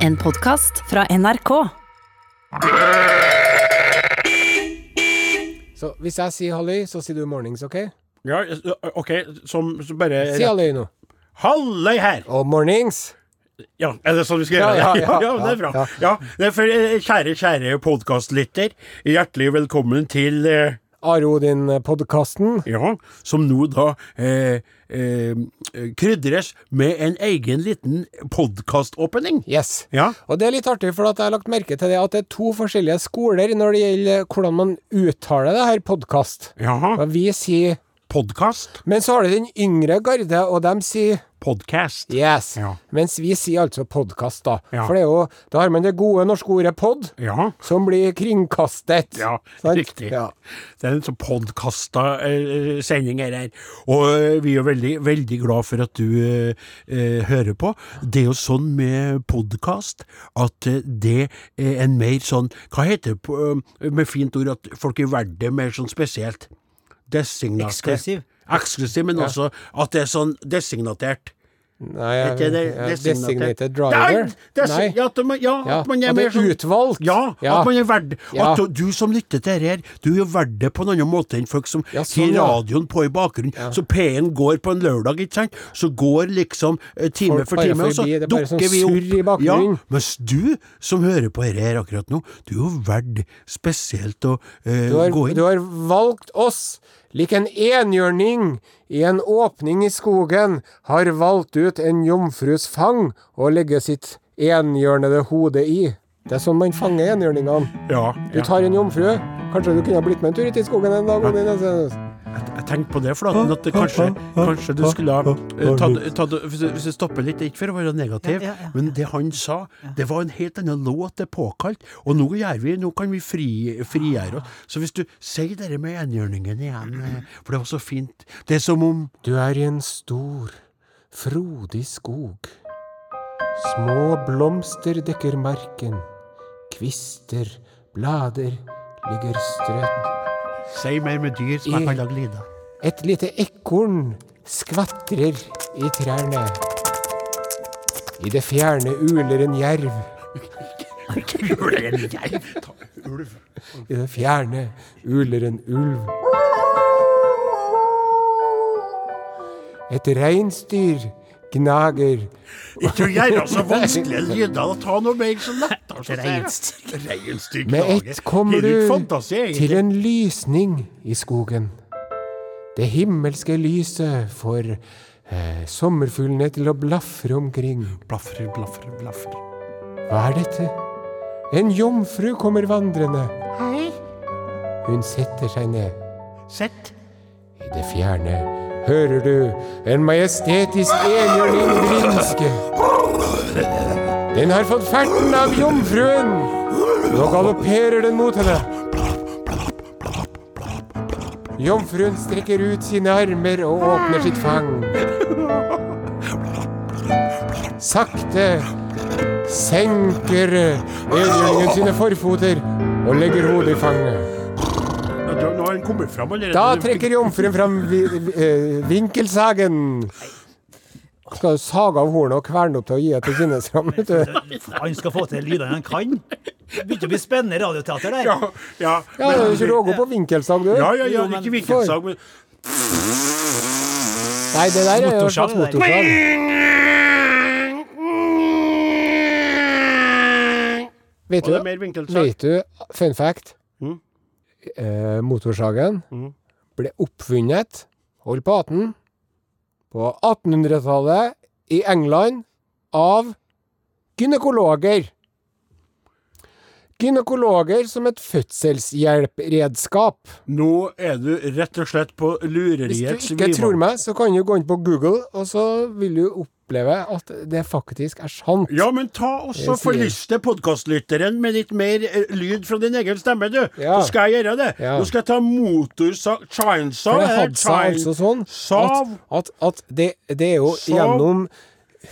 En podkast fra NRK. Så hvis jeg sier halløy, så sier du mornings, OK? Ja, OK, som, som bare Si halløy nå. Halløy her! Og mornings. Ja, er det sånn vi skal gjøre Ja, det? ja, Ja, ja, det er bra. ja. Ja, det er for, eh, kjære, kjære podkastlytter, hjertelig velkommen til eh, Are Odin-podkasten. Ja, som nå da eh, eh, krydres med en egen liten podkaståpning. Yes. Ja. Og det er litt artig, for at jeg har lagt merke til det at det er to forskjellige skoler når det gjelder hvordan man uttaler det her podkast. Ja. Vi sier Podkast. Men så har du den yngre garde, og de sier Podcast. yes. Ja. Mens vi sier altså podkast, da. Ja. For det er jo Da har man det gode norske ordet pod, Ja. som blir kringkastet. Ja, Sant? riktig. Ja. Det er en sånn podkasta eh, sending her. Og eh, vi er veldig, veldig glad for at du eh, eh, hører på. Det er jo sånn med podkast at eh, det er en mer sånn Hva heter det eh, med fint ord at folk er verdt det mer sånn spesielt? Designatert. Eksklusiv. Eksklusiv, men også at det er sånn designatert. Nei, ja, designated? driver? Nei, Nei. Ja, at man, ja, Ja, at man er at er sånn utvalgt. Ja, Ja. at man er verd Ja. At du, du som lytter til dette her, du er verdt det på en annen måte enn folk som Ja, sånn, har ja. radioen på i bakgrunnen. Så P1 går på en lørdag, ikke sant? Så går liksom eh, time Folk for time, og så er bare sånn dukker vi surr i opp. Ja, mens du som hører på dette her akkurat nå, du er jo verdt spesielt å uh, har, gå inn. du har valgt oss, lik en enhjørning i en åpning i skogen, har valgt ut en jomfrus fang å legge sitt enhjørnede hode i. Det er sånn man fanger enhjørningene. Ja, Du tar en jomfru. Kanskje du kunne ha blitt med en tur ut i skogen en dag? Odin, Jeg tenkte på det, Flaten, at kanskje, kanskje du skulle ha eh, hvis, du, stopper litt, ikke for å være negativ, Ja, ja, ja. men det han sa, det var en helt annen låt det er påkalt, og nå gjør vi, nå kan vi fri, frigjøre oss. Så hvis du sier det med enhjørningen igjen, eh, for det var så fint, det er som om Du er i en stor, frodig skog. Små blomster dekker marken. Kvister, blader ligger strødd. Si mer med dyr som jeg kan lage lyder. Et lite ekorn skvatrer i trærne. I det fjerne uler en jerv. Ulv. I det fjerne uler en ulv. Et reinsdyr gnager. Ikke gjøre så vanskelige lyder, å ta noe mer sier jeg. Reinsdyr. Reinsdyr Med ett kommer du fantasi, til en lysning i skogen. Det himmelske lyset får eh, sommerfuglene til å blafre omkring. Blafrer, blafrer, blafrer. Hva er dette? En jomfru kommer vandrende. Hei. Hun setter seg ned. Sett. I det fjerne hører du en majestetisk enhjørning grinske. Den har fått ferten av jomfruen. Nå galopperer den mot henne. Jomfruen strekker ut sine armer og åpner sitt fang. Sakte senker enhjørningen sine forfoter og legger hodet i fanget. Har den kommet fram allerede. Da trekker jomfruen fram vi, vi, eh, vinkelsagen. Skal du sage av hornet og kverne opp til å gi det til vet du. Han skal få til lydene han kan. Det begynte å bli spennende radioteater der. Ja, ja. Ja, du kjører på vinkelsag, du. Ja, ja, ja, ikke vinkelsag, men Nei, det der er jo en slags motorsag. Vet du, vet du, fun fact, motorsagen Mm. ble oppfunnet, hold på 18, på 1800-tallet i England av gynekologer. Gynekologer som et fødselshjelpredskap. Nå er du rett og slett på Hvis du ikke tror meg, så kan du gå inn på Google, og så vil du oppleve at det faktisk er sant. Ja, men ta også forlyste podkastlytteren med litt mer eh, lyd fra din egen stemme, du. Ja. Så skal jeg gjøre det. Ja. Nå skal jeg ta motorsag Chainsaw. For det hadde seg altså sånn at, at, at det, det er jo Sav. gjennom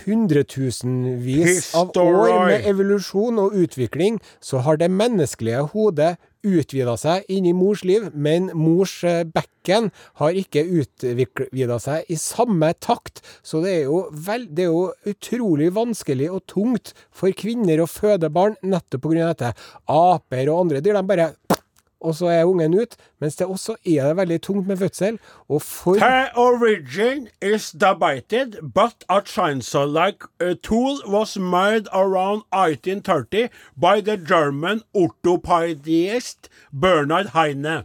hundretusenvis av år med evolusjon og utvikling, så har det menneskelige hodet utvida seg inni mors liv, men mors eh, bekken har ikke utvida seg i samme takt. Så det er, jo vel, det er jo utrolig vanskelig og tungt for kvinner å føde barn nettopp pga. dette. Aper og andre dyr, de bare og så er ungen ut. Mens det også er det veldig tungt med fødsel. Og for The origin is debated, but a chainsaw-like uh, tool was made around 1830 by the German orthopedist Bernard Heine.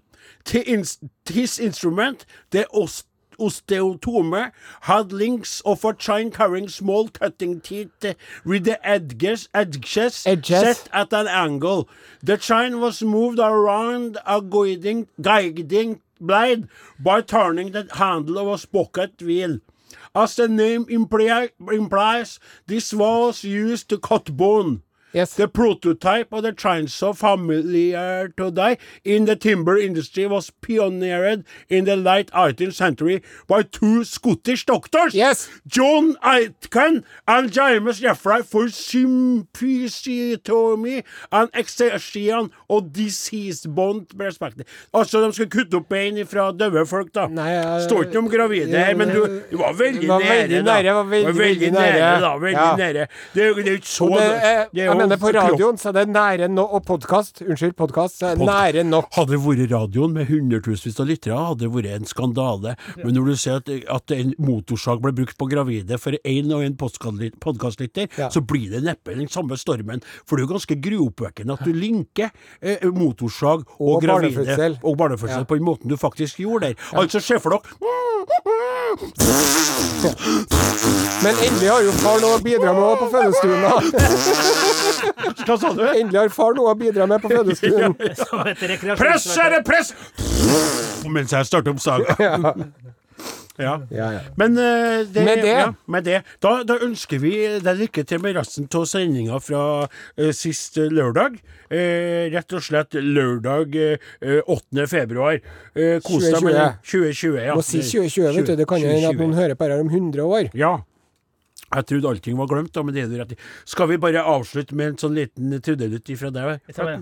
His instrument, the os- osteotome, had links of a chine carrying small cutting teeth with the edges, edges, Edges. set at an angle. The Chine was moved around a guiding, guiding blade by turning the handle of a sprocket wheel. As the name impli- implies, this was used to cut bone. Yes. The prototype of the chainsaw familiar today in the timber industry was pioneered in the late 18th century by two Scottish doctors, Yes. John Aitken and James Jeffrey for symphysiotomy and exertion of disease bond perspective. Altså, de skulle kutte opp bein fra døde folk, da. Nei, jeg- Står ikke om gravide her, men du, du var veldig var nære, veldig da. nære, var veldig, nære, nære. da. Veldig Ja. nære. Det det er jo ikke så det er, det er jo mener på radioen så er det nære nok Og podkast, unnskyld, podkast, så er det nære nok. Hadde det vært radioen med hundretusenvis av lyttere, hadde det vært en skandale. Men når du ser at, at en motorsag ble brukt på gravide for én og en podkastlytter, Ja. så blir det neppe den samme stormen. For det er jo ganske gruoppvekkende at du linker eh, motorsag og, Og gravide barnefødsel. og barnefødsel Ja. på den måten du faktisk gjorde der. Altså, se for dere Men endelig har jo far noe å bidra med på fødestuen. da. Hva sa du? Endelig har far noe å bidra med på fødestuen. Press, er det press! Mens jeg starter opp saga. Ja. Ja, ja. Men uh, det, Med det- Ja, med det da, da ønsker vi deg lykke til med resten av sendinga fra uh, sist uh, lørdag. Eh, rett og slett lørdag eh, 8. februar. Kos deg med 2020. 2020. Ja. Må si 2020, vet du. Det kan hende at noen hører på her om 100 år. Ja. Jeg trodde allting var glemt, da, men det er du rett i. Skal vi bare avslutte med en sånn liten trudelutt ifra deg? Jeg tar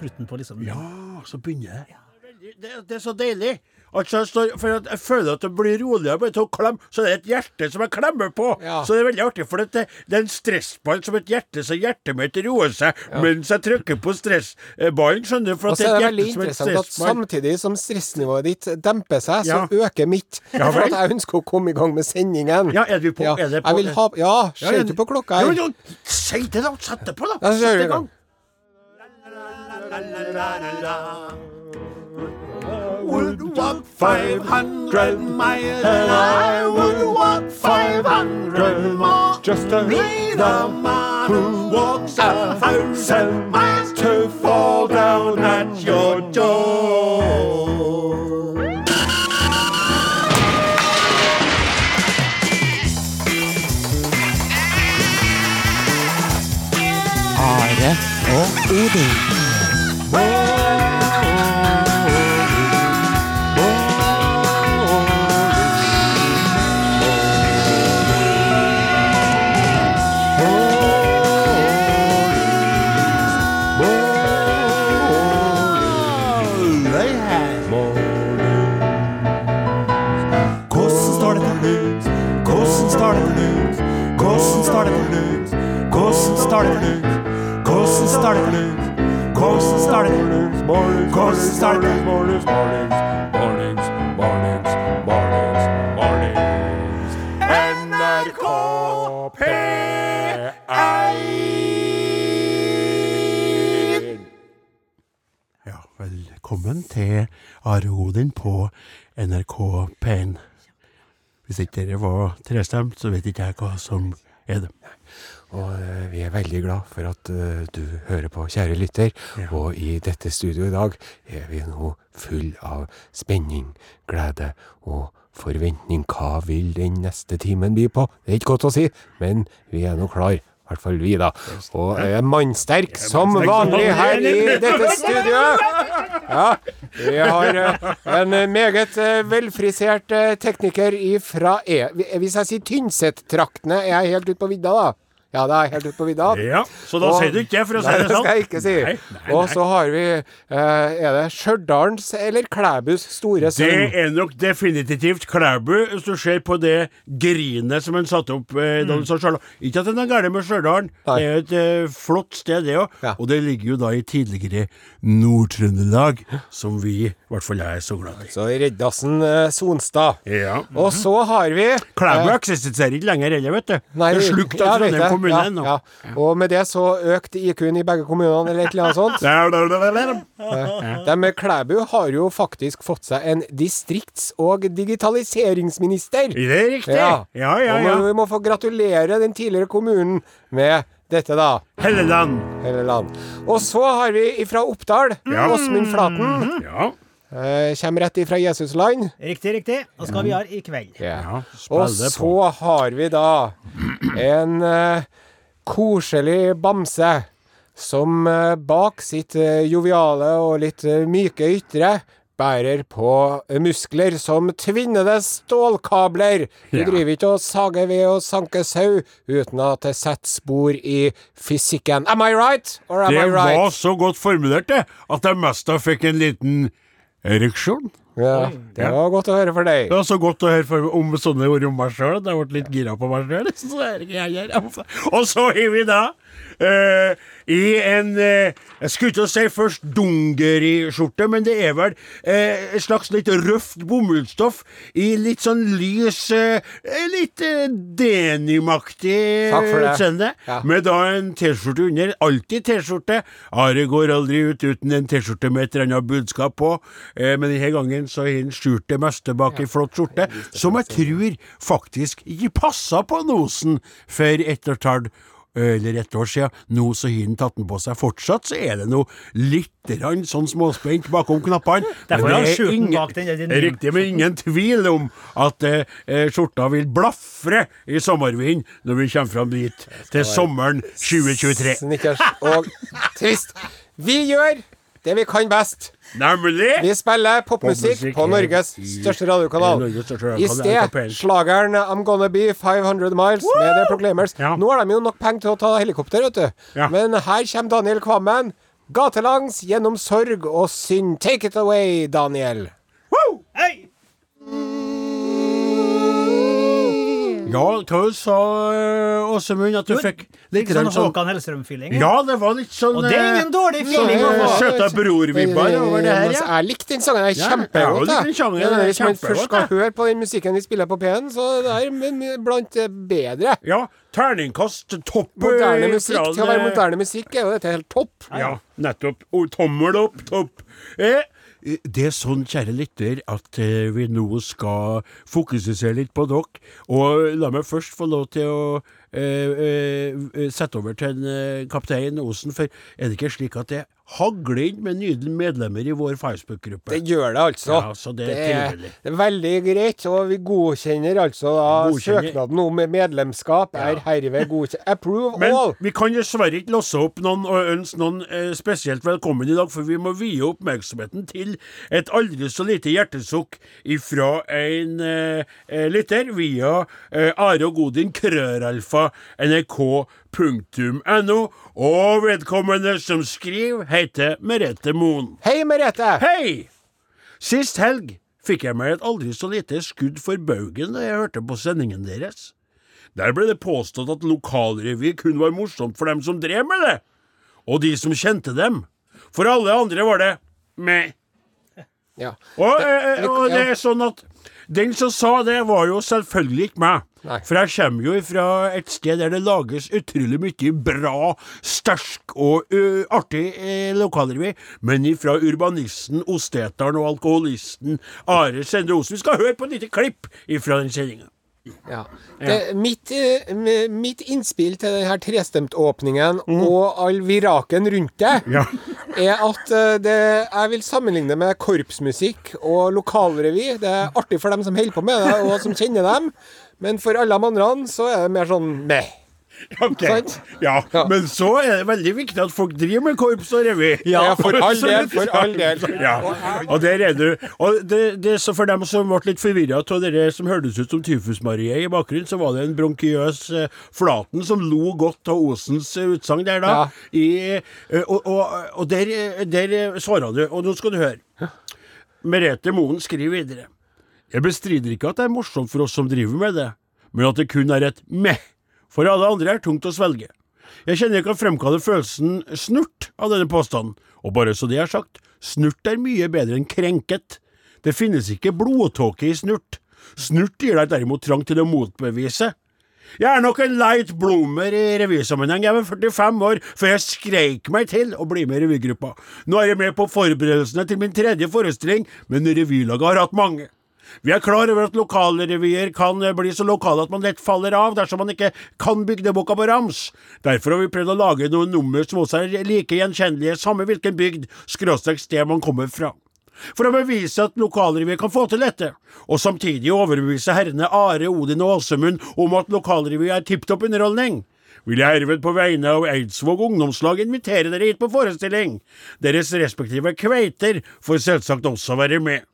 slutten på liksom Ja, så begynner det. Det, det er så deilig. Altså, for at jeg føler at det blir roligere bare av å klemme. Så det er et hjerte som jeg klemmer på. Ja. Så det er veldig artig, for det, det er en stressball som et hjerte, så hjertet mitt roer seg mens jeg trykker på stressballen. Skjønner du? For at så det er et hjerte som et stressball. samtidig som stressnivået ditt demper seg, så Ja. øker mitt. Ja For at jeg ønsker å komme i gang med sendingen. Ja, er du på? Ja, Er det på? Jeg vil ha Ja, Ja, ser ja, du på klokka Ja, her? Si det, da! Sett det på, da! Sett i gang. La, la, la, la, la, la, gang. Would walk 500 miles and I would walk 500 more Just to meet a man who walks a thousand miles to fall down at your door. Are og Odin. Til? Mornings, mornings, mornings, mornings, mornings, mornings. NRK P1. Ja, velkommen til Are Odin på NRK P1. Hvis ikke dere var trestemt, så vet ikke jeg hva som er det. Og eh, vi er veldig glad for at eh, du hører på, kjære lytter. Og i dette studioet i dag er vi nå full av spenning, glede og forventning. Hva vil den neste timen by på? Det er ikke godt å si, men vi er nå klar. I hvert fall vi, da. Og er mannsterk som vanlig her i dette studioet. Ja, vi har eh, en meget velfrisert tekniker ifra E... Hvis jeg sier Tynset-traktene, er jeg helt ute på vidda, da? Ja, det er helt ute på vidda. Ja, så da Og- sier du ikke det, for å si det det sånn. skal jeg ikke si. Nei, nei, Og nei. så har vi eh, Er det Stjørdals eller Klæbus store Det er nok definitivt Klæbu, hvis du ser på det grinet som han satte opp eh, han. Ikke at det er galt med Stjørdal, det er et eh, flott sted, det òg. Ja. Og det ligger jo da i tidligere Nord-Trøndelag, som vi, i hvert fall er så glad i. Så Reddassen eh, Sonstad. Ja. Og så har vi Klæbu eh, eksisterer ikke lenger heller, vet du. Nei, det er slukt av Trondheim ja, ja. Og med det så økte IQ-en i begge kommunene, eller et eller annet sånt. De med Klæbu har jo faktisk fått seg en distrikts- og digitaliseringsminister. Det er riktig. Ja, ja, ja. Og vi må få gratulere den tidligere kommunen med dette, da. Helleland. Helleland. Og så har vi ifra Oppdal. Åsmund Flaten. Ja. Eh, kommer rett ifra Jesusland. Riktig, riktig. Og skal vi ha i kveld. ja. Og så har vi da en uh, koselig bamse som uh, bak sitt uh, joviale og litt myke ytre bærer på muskler som tvinnede stålkabler. Hun Ja. driver ikke og sager ved og sanker sau uten at det setter spor i fysikken. Am I right? Or am Det I right? var så godt formulert, det, at jeg mest da fikk en liten ereksjon. Ja, det var godt å høre for deg. Det var så godt å høre for, om sånne ord om meg sjøl. Jeg ble litt gira på meg sjøl. Og så har vi da eh, i en uh, Jeg skulle ikke si først dungeriskjorte, men det er vel uh, et slags litt røft bomullsstoff i litt sånn lys Litt denimaktig utseende. Ja. Med da en T-skjorte under. Alltid T-skjorte. Are går aldri ut uten en T-skjorte med et eller annet budskap på. Men denne gangen så har han skjult det meste bak ei flott skjorte, som jeg tror faktisk ikke passa på nosen for ett og et halvt eller ett år siden. Nå så har han tatt den på seg. Fortsatt så er det noe litt grann sånn småspent bakom knappene. Derfor Men det er ingen- bak den den, det er Riktig, men ingen tvil om at eh, eh, skjorta vil blafre i sommervind når vi kommer fram dit til sommeren 2023. Snickers og trist. Vi gjør det vi kan best. Nemlig Vi spiller popmusikk på Norges største radiokanal. I sted slageren I'm Gonna Be 500 Miles med The Proclaimers. Ja. Nå har de jo nok penger til å ta helikopter, vet du. Ja. Men her kommer Daniel Kvammen. Gatelangs gjennom sorg og synd. Take it away, Daniel. Ja, hva sa eh, Åsemund? At du fikk litt sånn sånn Håkan Hellstrøm-feeling. Ja, det var litt sånn Og det er ingen eh, dårlig feeling å sånn, få. Skjøta bror-vibber over det her, ja. Jeg likte den sangen. Jeg er kjempegodt. Hvis man først skal høre på den musikken vi spiller på P1, så det er blant det bedre. Ja, terningkast topp Moderne eh, musikk. Til å være moderne musikk er jo dette helt topp. Ja, nettopp. Tommel opp, topp. Eh, det er sånn, kjære lytter, at eh, vi nå skal fokusere litt på dere. Og la meg først få lov til å sette over til en, eh, kaptein Osen, for er det ikke slik at det hagler inn med nydelige medlemmer i vår Facebook-gruppe? Det gjør det altså. Ja, så det er trivelig. det er veldig greit, og vi godkjenner altså da Godkjenner. søknaden om medlemskap er herved godkjent. Approve Men all! vi kan dessverre ikke låse opp noen og ønske noen eh, spesielt velkommen i dag, for vi må vie oppmerksomheten til et aldri så lite hjertesukk ifra en eh, eh, lytter via eh, Are og Godin, krøralfa, nrk.no, og vedkommende som skriver, heter Merete Moen. Hei, Merete! Hei! Sist helg fikk jeg meg et aldri så lite skudd for baugen da jeg hørte på sendingen deres. Der ble det påstått at lokalrevy kun var morsomt for dem som drev med det, og de som kjente dem. For alle andre var det meh. Ja. Og, eh, eh, det- og det er sånn at den som sa det, var jo selvfølgelig ikke meg. Nei. For jeg kommer jo fra et sted der det lages utrolig mye bra, sterk og ø, artig eh, lokalrevy, men ifra urbanisten, osteteren og alkoholisten Are Sende Osen. Vi skal høre på et lite klipp ifra den sendinga. Ja. Det, mitt, mitt innspill til denne trestemtåpningen og all viraken rundt det, Ja. er at det, jeg vil sammenligne med korpsmusikk og lokalrevy. Det er artig for dem som holder på med det, og som kjenner dem. Men for alle de andre så er det mer sånn meh. Ok. Ja, men så er det veldig viktig at folk driver med korps og revy. Ja, for all del, for all del. Ja, og der er du. Og det, det, så for dem som ble litt forvirra av det som hørtes ut som Tyfus-Marie i bakgrunnen, så var det en bronkiøs eh, Flaten som lo godt av Osens eh, utsagn der, da. Ja. I, eh, og og, og der, eh, der eh, svarer du, og nå skal du høre. Merete Moen skriver videre. Jeg bestrider ikke at det er morsomt for oss som driver med det, men at det kun er et meh. For alle andre er tungt å svelge. Jeg kjenner jeg kan fremkalle følelsen snurt av denne påstanden, og bare så det er sagt, snurt er mye bedre enn krenket. Det finnes ikke blodtåke i snurt. Snurt gir deg derimot trang til å motbevise. Jeg er nok en light bloomer i revysammenheng. Jeg var 45 år før jeg skreik meg til å bli med i revygruppa. Nå er jeg med på forberedelsene til min tredje forestilling, men revylaget har hatt mange. Vi er klar over at lokalrevyer kan eh, bli så lokale at man lett faller av dersom man ikke kan bygdeboka på rams. Derfor har vi prøvd å lage noen nummer som også er like gjenkjennelige, samme hvilken bygd, skråstrek sted man kommer fra. For å bevise at lokalrevy kan få til dette, og samtidig overbevise herrene Are, Odin og Åsemund om at lokalrevy er tipp topp underholdning, vil jeg herved på vegne av Eidsvåg ungdomslag invitere dere hit på forestilling. Deres respektive kveiter får selvsagt også være med.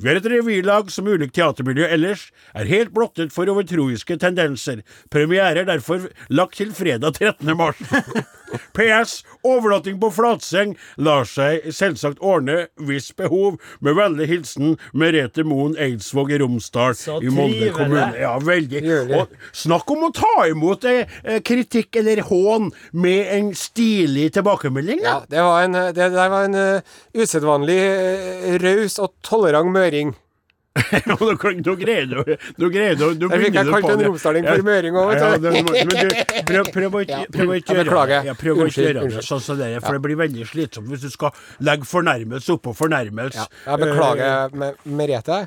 Vi er et revylag som ulikt teatermiljø ellers er helt blottet for overtroiske tendenser. Premiere er derfor lagt til fredag 13. mars. PS. Overnatting på flatseng lar seg selvsagt ordne hvis behov. Med vennlig hilsen Merete Moen Eidsvåg i Romsdal Så i Molde kommune. Ja, veldig. Og snakk om å ta imot eh, eh, kritikk eller hån med en stilig tilbakemelding, da. Ja, det, var en, det der var en uh, usedvanlig uh, raus og tolerant møring. Nå, nå greier du Nå greier du nå Der fikk jeg begynner kalt en romsdaling for møring òg, vet du. du, prøv, å ikke jeg beklager. Ja, prøv å ikke gjøre det sånn som det er, for det blir veldig slitsomt hvis du skal legge fornærmelse oppå fornærmelse. Ja, jeg beklager, Me- Merete.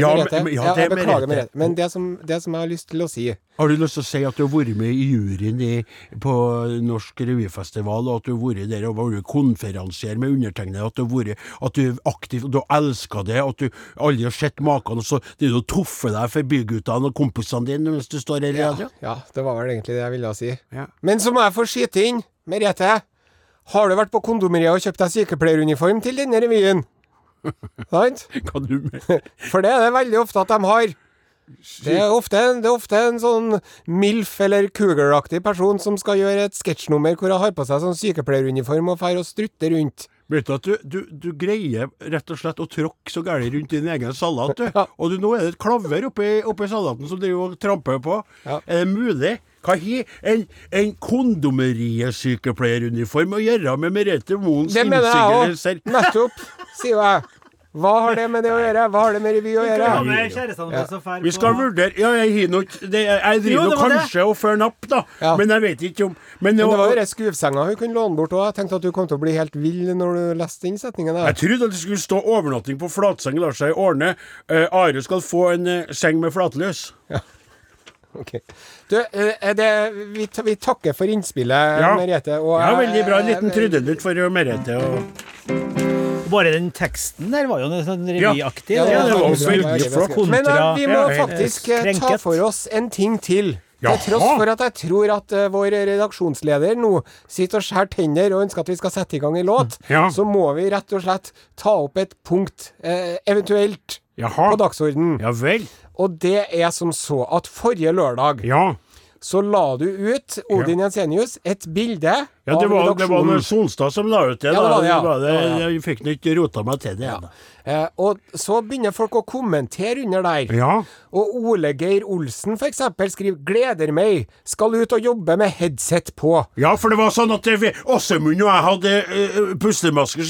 Ja, Merete? men- ja, ja, det er Merete. Merete. Men det som, det som jeg har lyst til å si Har du lyst til å si at du har vært med i juryen i, på Norsk revyfestival, og at du har vært der og vært konferansier med undertegnede, at du har vært at du er aktiv, du har elska det, at du aldri har sett maken, og så det er du toffer deg for byguttene og kompisene dine mens du står her i radio? Ja, det var vel egentlig det jeg ville si. Ja. Men så må jeg få skyte inn, Merete. Har du vært på kondomeriet og kjøpt deg sykepleieruniform til denne revyen? Sant? Hva du mener? For det er det veldig ofte at de har. Det er ofte, det er ofte en sånn MILF eller Cougar-aktig person som skal gjøre et sketsjnummer hvor han har på seg sånn sykepleieruniform og drar og strutter rundt. Vet du at du, du, du greier rett og slett å tråkke så gærent rundt din egen salat, du. Ja. Og du, nå er det et klaver oppi, oppi salaten som driver og tramper på. Ja. Er det mulig? Hva har en, en kondomeriesykepleieruniform å gjøre med Merete Moens Det mener jeg innsigelser? òg. Nettopp, sier jeg. Hva har det med det å gjøre? Hva har det med revy å gjøre? Fær Vi skal vurdere Ja, jeg har nok Jeg driver det nå det. kanskje og fører napp, da. Ja. Men jeg vet ikke om Men, Men det var jo den skuvsenga hun kunne låne bort òg. Jeg tenkte at du kom til å bli helt vill når du leste den setningen der. Jeg trodde at det skulle stå 'overnatting på flatseng lar seg ordne'. Uh, Are skal få en uh, seng med flatløs. Ok. Du, eh, er det, vi, vi takker for innspillet, Ja. Merete. Og Ja, veldig bra. En liten trudelutt for Merete. Og... Bare den teksten der var jo noe sånn revyaktig. Ja, Ja, det var veldig flott. Men da, vi må Ja, faktisk krenket. ta for oss en ting til. Til tross for at jeg tror at uh, vår redaksjonsleder nå sitter og skjærer tenner og ønsker at vi skal sette i gang en låt, Ja. så må vi rett og slett ta opp et punkt, uh, eventuelt, Jaha. på dagsordenen. Ja vel. Og det er som så at forrige lørdag Ja. så la du ut, Odin Jensenius, et bilde ja det, var, det var Sonstad som la ut det. Ja, da. det, ja. Det. Jeg fikk nå ikke rota meg til det. Ja. Eh, og så begynner folk å kommentere under der. Ja. Og Ole Geir Olsen eksempel skriver 'Gleder meg, skal ut og jobbe med headset på'. ja, for det var sånn at Åsemund og jeg hadde uh, puslemasker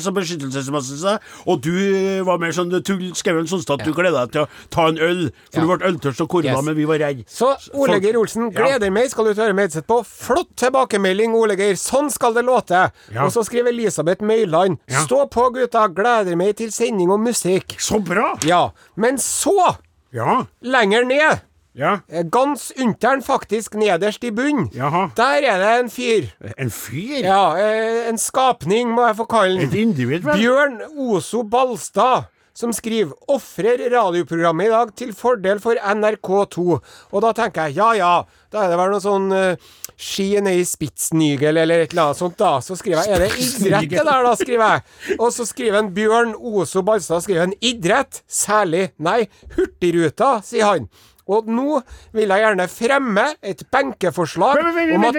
som beskyttelsesmaske, og du eh, var mer sånn tull, skrev en Sonstad at du gleda deg til å ta en øl, for du ble øltørst og korma, Yes. men vi var redde. Så Ole Geir Olsen. 'Gleder meg, skal ut og høre med headset på'. Flott tilbakemelding, Ole Geir. Sånn skal det låte. Ja. Og så skriver Elisabeth Møyland, Ja. 'Stå på, gutta. Gleder meg til sending og musikk'. Så bra! Ja. Men så, Ja. lenger ned Ja. eh, Gans unter'n, faktisk, nederst i bunn. Der er det en fyr. En fyr? Ja, eh, en skapning, må jeg få kalle Et den. individ, vel? Bjørn Oso Balstad som skriver 'Ofrer radioprogrammet i dag til fordel for NRK2'. Og da tenker jeg ja ja, da er det vel noe sånn uh, ski er i Spitsnygel eller et eller annet sånt, da. Så skriver jeg 'Er det idrett det der', da, skriver jeg. Og så skriver en Bjørn Oso Balstad skriver en 'Idrett? Særlig? Nei, Hurtigruta', sier han. Og nå vil jeg gjerne fremme et benkeforslag om at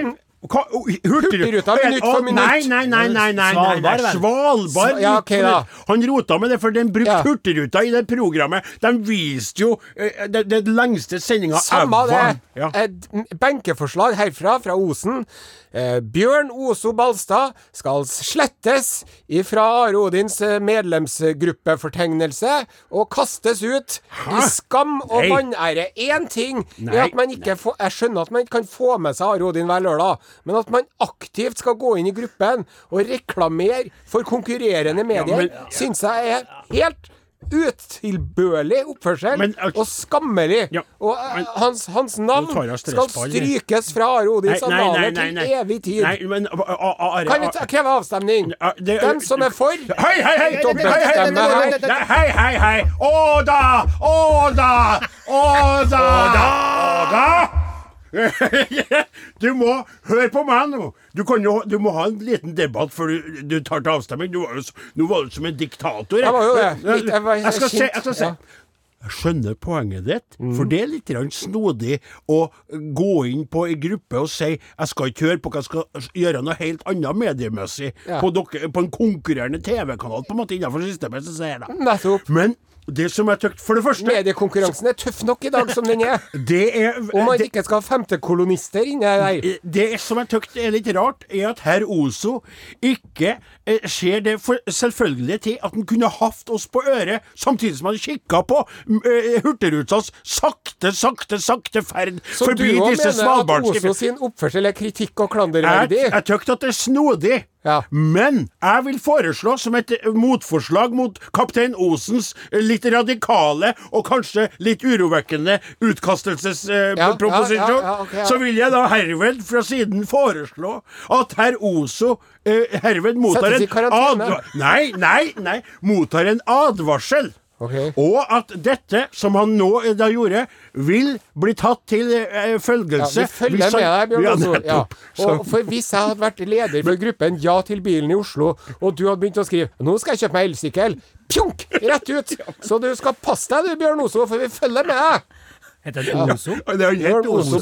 Hurtigruta Hurtigruta, minutt for minutt. Nei, nei, nei, nei, nei. Svalbard. Svalbard. Ja, okay, da. Han rota med det, for den brukte Ja. Hurtigruta i det programmet. De viste jo den det, det lengste sendinga Samme det. Ja. Et benkeforslag herfra, fra Osen. Eh, Bjørn Oso Balstad skal slettes ifra Are Odins eh, medlemsgruppefortegnelse og kastes ut i skam og vannære vanære. Én ting Nei. er at man ikke får Jeg skjønner at man ikke kan få med seg Are Odin hver lørdag, men at man aktivt skal gå inn i gruppen og reklamere for konkurrerende medier, ja, syns jeg er helt utilbørlig oppførsel Men, altså- og skammelig. Ja, og eh, men- hans, hans navn skal strykes fra Are Odins nei. til evig tid. Nei, men a- a- a, Kan vi kreve avstemning? Det- Den som er for Hei, hei, hei! Dobbeltstemme her. Nei, Hei, hei, hei! Å da! Å da! Å da! Å da! Du må høre på meg nå. Du, kan jo, du må ha en liten debatt før du, du tar til avstemning. Du var jo, nå var du som en diktator. Jeg var jo det. Litt- jeg var Jeg skal se. Jeg skal se. Ja. Jeg skjønner poenget ditt, for det er litt snodig å gå inn på en gruppe og si jeg skal ikke høre på hva jeg skal gjøre noe helt annet mediemessig Ja. på, dere, på en konkurrerende TV-kanal på en måte innenfor systemet, så sier jeg det. Nettopp. Men det som er tøft, For det første Mediekonkurransen er tøff nok i dag som den er. Det er Om man det, ikke skal ha femtekolonister inne der. det som er tøft, er litt rart, er at herr Ozo ikke eh, ser det for selvfølgelige til at han kunne hatt oss på øret, samtidig som han kikka på eh, Hurtigrutas sakte, sakte, sakte ferd Så du forbi òg mener at Ozo sin oppførsel er kritikk og Jeg, klanderverdig? jeg tøkt at det er snodig. Ja. Men jeg vil foreslå, som et motforslag mot kaptein Osens litt radikale og kanskje litt urovekkende utkastelsesproposisjon, Ja, ja, ja, ja, ok, ja. så vil jeg da herved fra siden foreslå at herr Oso eh, herved mottar en. Nei, nei, nei. Mottar en advarsel. Ok. Og at dette, som han nå eh, da gjorde, vil bli tatt til eh, Ja, følgelse. vi følger hvis med deg, Bjørn Ja, Ja. Og for hvis jeg hadde vært leder for gruppen Ja til bilen i Oslo, og du hadde begynt å skrive 'Nå skal jeg kjøpe meg elsykkel', pjunk! Rett ut! Så du skal passe deg du, Bjørn Oso, for vi følger med deg. Heter det Oso? Ja, det er helt Bjørn Oso.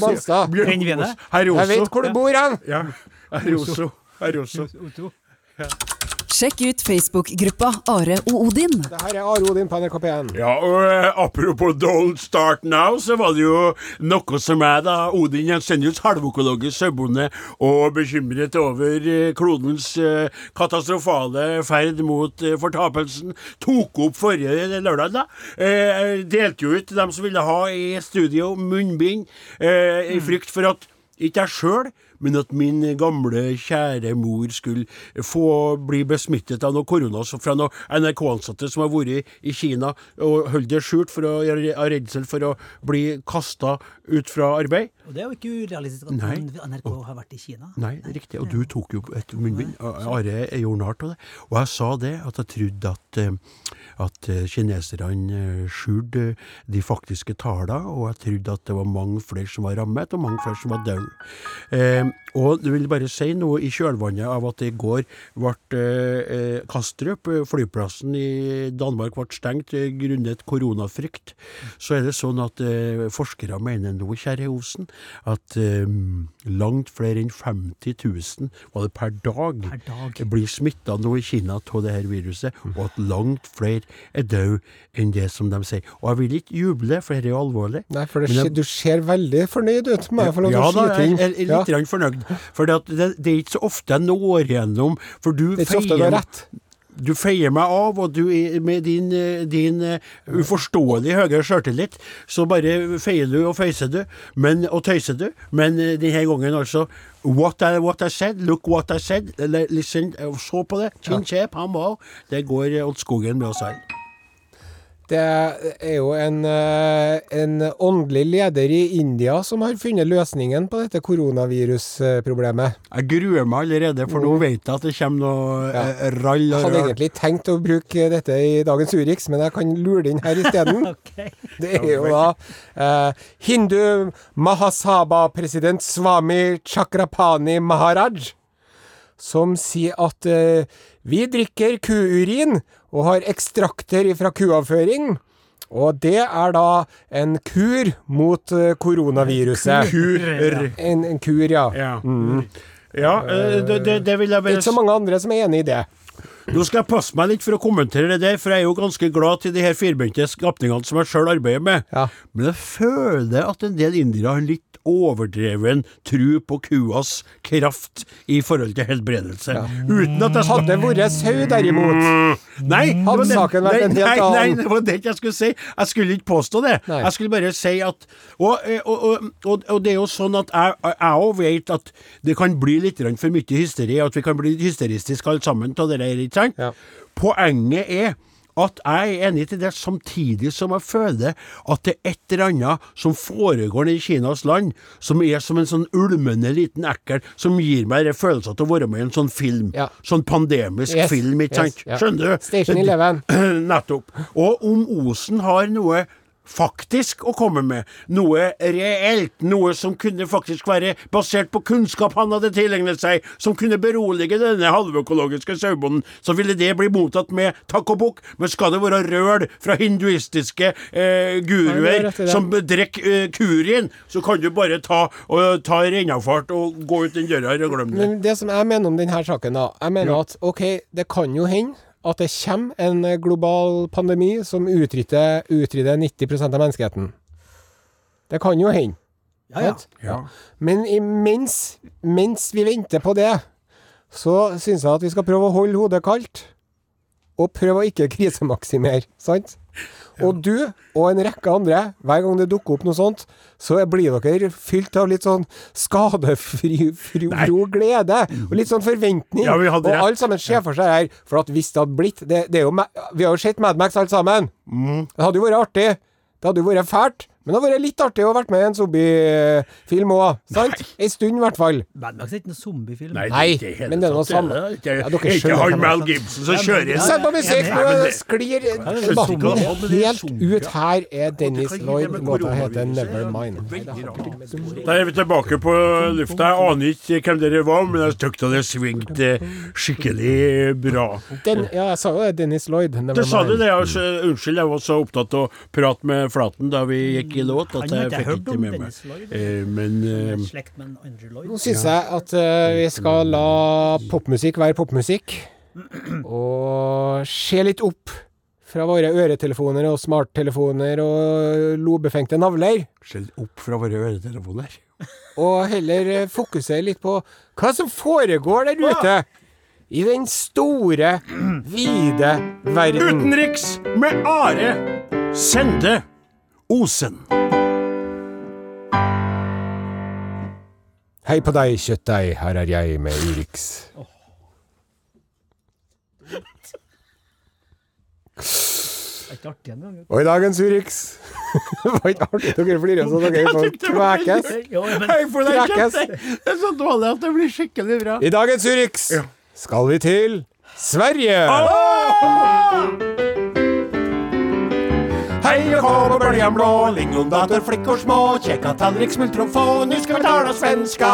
Jeg vet hvor du bor hen. Ja, herr Oso. Herr Oso. Sjekk ut Facebook-gruppa Are og Odin. Det her er Are Odin på NRK P1. Ja, og eh, apropos Don't Start Now, så var det jo noe som jeg, da, Odin Jensenius, halvøkologisk sauebonde, og bekymret over eh, klodens eh, katastrofale ferd mot eh, fortapelsen, tok opp forrige lørdag. da. Eh, delte jo ut dem som ville ha i studio munnbind, eh, i frykt for at ikke jeg sjøl, men at min gamle, kjære mor skulle få bli besmittet av noe korona fra noen NRK-ansatte som har vært i Kina og holdt det skjult for å av redsel for å bli kasta ut fra arbeid. Og det er jo ikke urealistisk at Nei. NRK har vært i Kina. Nei, riktig. Og du tok jo et munnbind. Are gjorde narr av det. Og jeg sa det, at jeg trodde at, eh, at eh, kineserne eh, skjulte de faktiske tallene, og jeg trodde at det var mange flere som var rammet, og mange flere som var døde. Eh, og du vil bare si noe i kjølvannet av at i går ble eh, Kastrup, eh, flyplassen i Danmark, ble stengt eh, grunnet koronafrykt. Så er det sånn at eh, forskere mener nå, kjære Osen, at eh, langt flere enn 50 000 var det per dag, Per dag. blir smitta nå i Kina av det her viruset, og at langt flere er døde enn det som de sier. Og jeg vil ikke juble, for dette er jo alvorlig. Nei, for det, jeg- du ser veldig fornøyd ut. Må jeg få lov til Ja å da, skyte inn? jeg er litt grann fornøyd. For det, det er ikke så ofte jeg når gjennom. For du Det er ikke så ofte du er rett. Du feier meg av, og du med din, din eh, uforståelig høye sjøltillit, så bare feier du og feiser du, men, og tøyser du. Men eh, denne gangen altså What I, what I said, look what I said. Listen, eh, så på det. Chin chep, han var. Det går åt skogen med oss her. Det er jo en, eh, en åndelig leder i India som har funnet løsningen på dette koronavirusproblemet. Jeg gruer meg allerede, for nå vet jeg at det kommer noe Ja. eh, rall Jeg hadde egentlig tenkt å bruke dette i dagens Urix, men jeg kan lure det inn her isteden. okay. Det er jo da eh, hindu Mahasaba-president Swami Chakrapani Maharaj som sier at eh, vi drikker kuurin og har ekstrakter fra kuavføring. Og det er da en kur mot eh, koronaviruset. Kur. En, en kur, ja. Ja. Ja, eh, det, det, det vil jeg Det bare ikke så mange andre som er enig i det. Nå skal jeg passe meg litt for å kommentere det der, for jeg er jo ganske glad til de her firbente skapningene som jeg sjøl arbeider med. Ja. Men jeg føler at en del indere har litt overdreven tru på kuas kraft i forhold til helbredelse. Uten at jeg Hadde vært sau, derimot. Nei, Hadde det- saken vært nei, en helt nei, annen. Nei, det var det jeg skulle si. Jeg skulle ikke påstå det. Nei. Jeg skulle bare si at Og, eh, og, og, og, og det er jo sånn at jeg òg vet at det kan bli litt for mye hysteri, at vi kan bli hysteristiske alle sammen av det der, ikke sant? Ja. Poenget er at jeg er enig til det, samtidig som jeg føler at det er et eller annet som foregår i Kinas land, som er som en sånn ulmende liten ekkel, som gir meg den følelsen av å være med i en sånn film. Ja. Sånn pandemisk Yes, film, ikke yes, sant? ja. Skjønner du? Station Eleven. Nettopp. Og om Osen har noe faktisk å komme med, noe reelt, noe som kunne faktisk være basert på kunnskap han hadde tilegnet seg, som kunne berolige denne halvøkologiske sauebonden, så ville det bli mottatt med takk og bukk. Men skal det være røl fra hinduistiske eh, guruer Nei, som drikker eh, kurien, så kan du bare ta, og, ta rennafart og gå ut den døra og glemme det. Men det som jeg mener om denne saken, da Jeg mener at OK, det kan jo hende at det kommer en global pandemi som utrydder 90% av menneskeheten. Det kan jo hende. Ja, ja. ja. Men imens, mens vi venter på det, så syns jeg at vi skal prøve å holde hodet kaldt. Og prøve å ikke krisemaksimere, sant? Og du og en rekke andre, hver gang det dukker opp noe sånt, så blir dere fylt av litt sånn skadefri fri, fro glede. Og litt sånn forventning. Ja, og alle sammen ser for seg her. For at hvis det hadde blitt det, det er jo, Vi har jo sett Mad Max alle sammen. Mm. Det hadde jo vært artig. Det hadde jo vært fælt. Men det har vært litt artig å ha vært med i en zombiefilm òg. Sant? En stund, i hvert fall. Mad Max er ikke noen zombiefilm. Nei, Nei det men det er noe samme. det. Dere ikke han Mal. Gibson som kjører Sett på musikk, nå sklir er debatten er helt ut. Her er Dennis Lloyd. Låta heter. Nevermind. Da er vi tilbake på lufta. Jeg aner ikke hvem dere var, men jeg syns det svingte skikkelig bra. Den, ja, jeg sa jo det. Dennis Lloyd. Det sa du det, Unnskyld, jeg var så opptatt av å prate med Flaten da vi gikk i låt at jeg fikk ikke med meg. Eh, Men eh. Nå syns jeg at eh, vi skal la popmusikk være popmusikk. Og se litt opp fra våre øretelefoner og smarttelefoner og lobefengte navler. skjell opp fra våre øretelefoner. Og heller fokusere litt på hva som foregår der ute. I den store, vide verden. Utenriks med Are Sende Osen. Hei på deg, kjøttdeig, her er jeg med Urix. Det er ikke artig engang. Og i dagens Urix Det var ikke artig dere flirer så dere får kvekes. Kvekes. Det er så dårlig at det blir skikkelig bra. I dagens Urix skal vi til Sverige. Hei og hå på böljan blå, lingondater, flikkor små, kjekka tallrik, smultron få, nu skal vi tala svenska.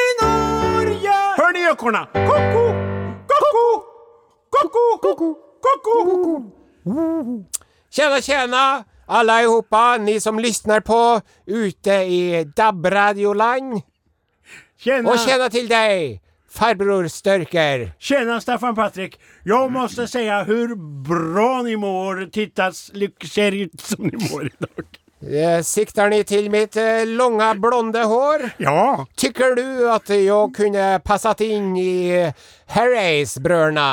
I Norge! Hör ni ekorna? Koko, koko, koko, koko, koko. Tjena, tjena allihopa, ni som lyssnar på ute i DAB-radioland. Tjena, Och tjena till dig, farbror Störker. tjena Staffan Patrik. Jag måste säga hur bra ni mår. Titta, lik- ser ut som ni mår idag. Eh, Siktar ni til mitt lange, blonde hår? Ja, Tycker du at jeg kunne passet inn i Harrys-bröderna?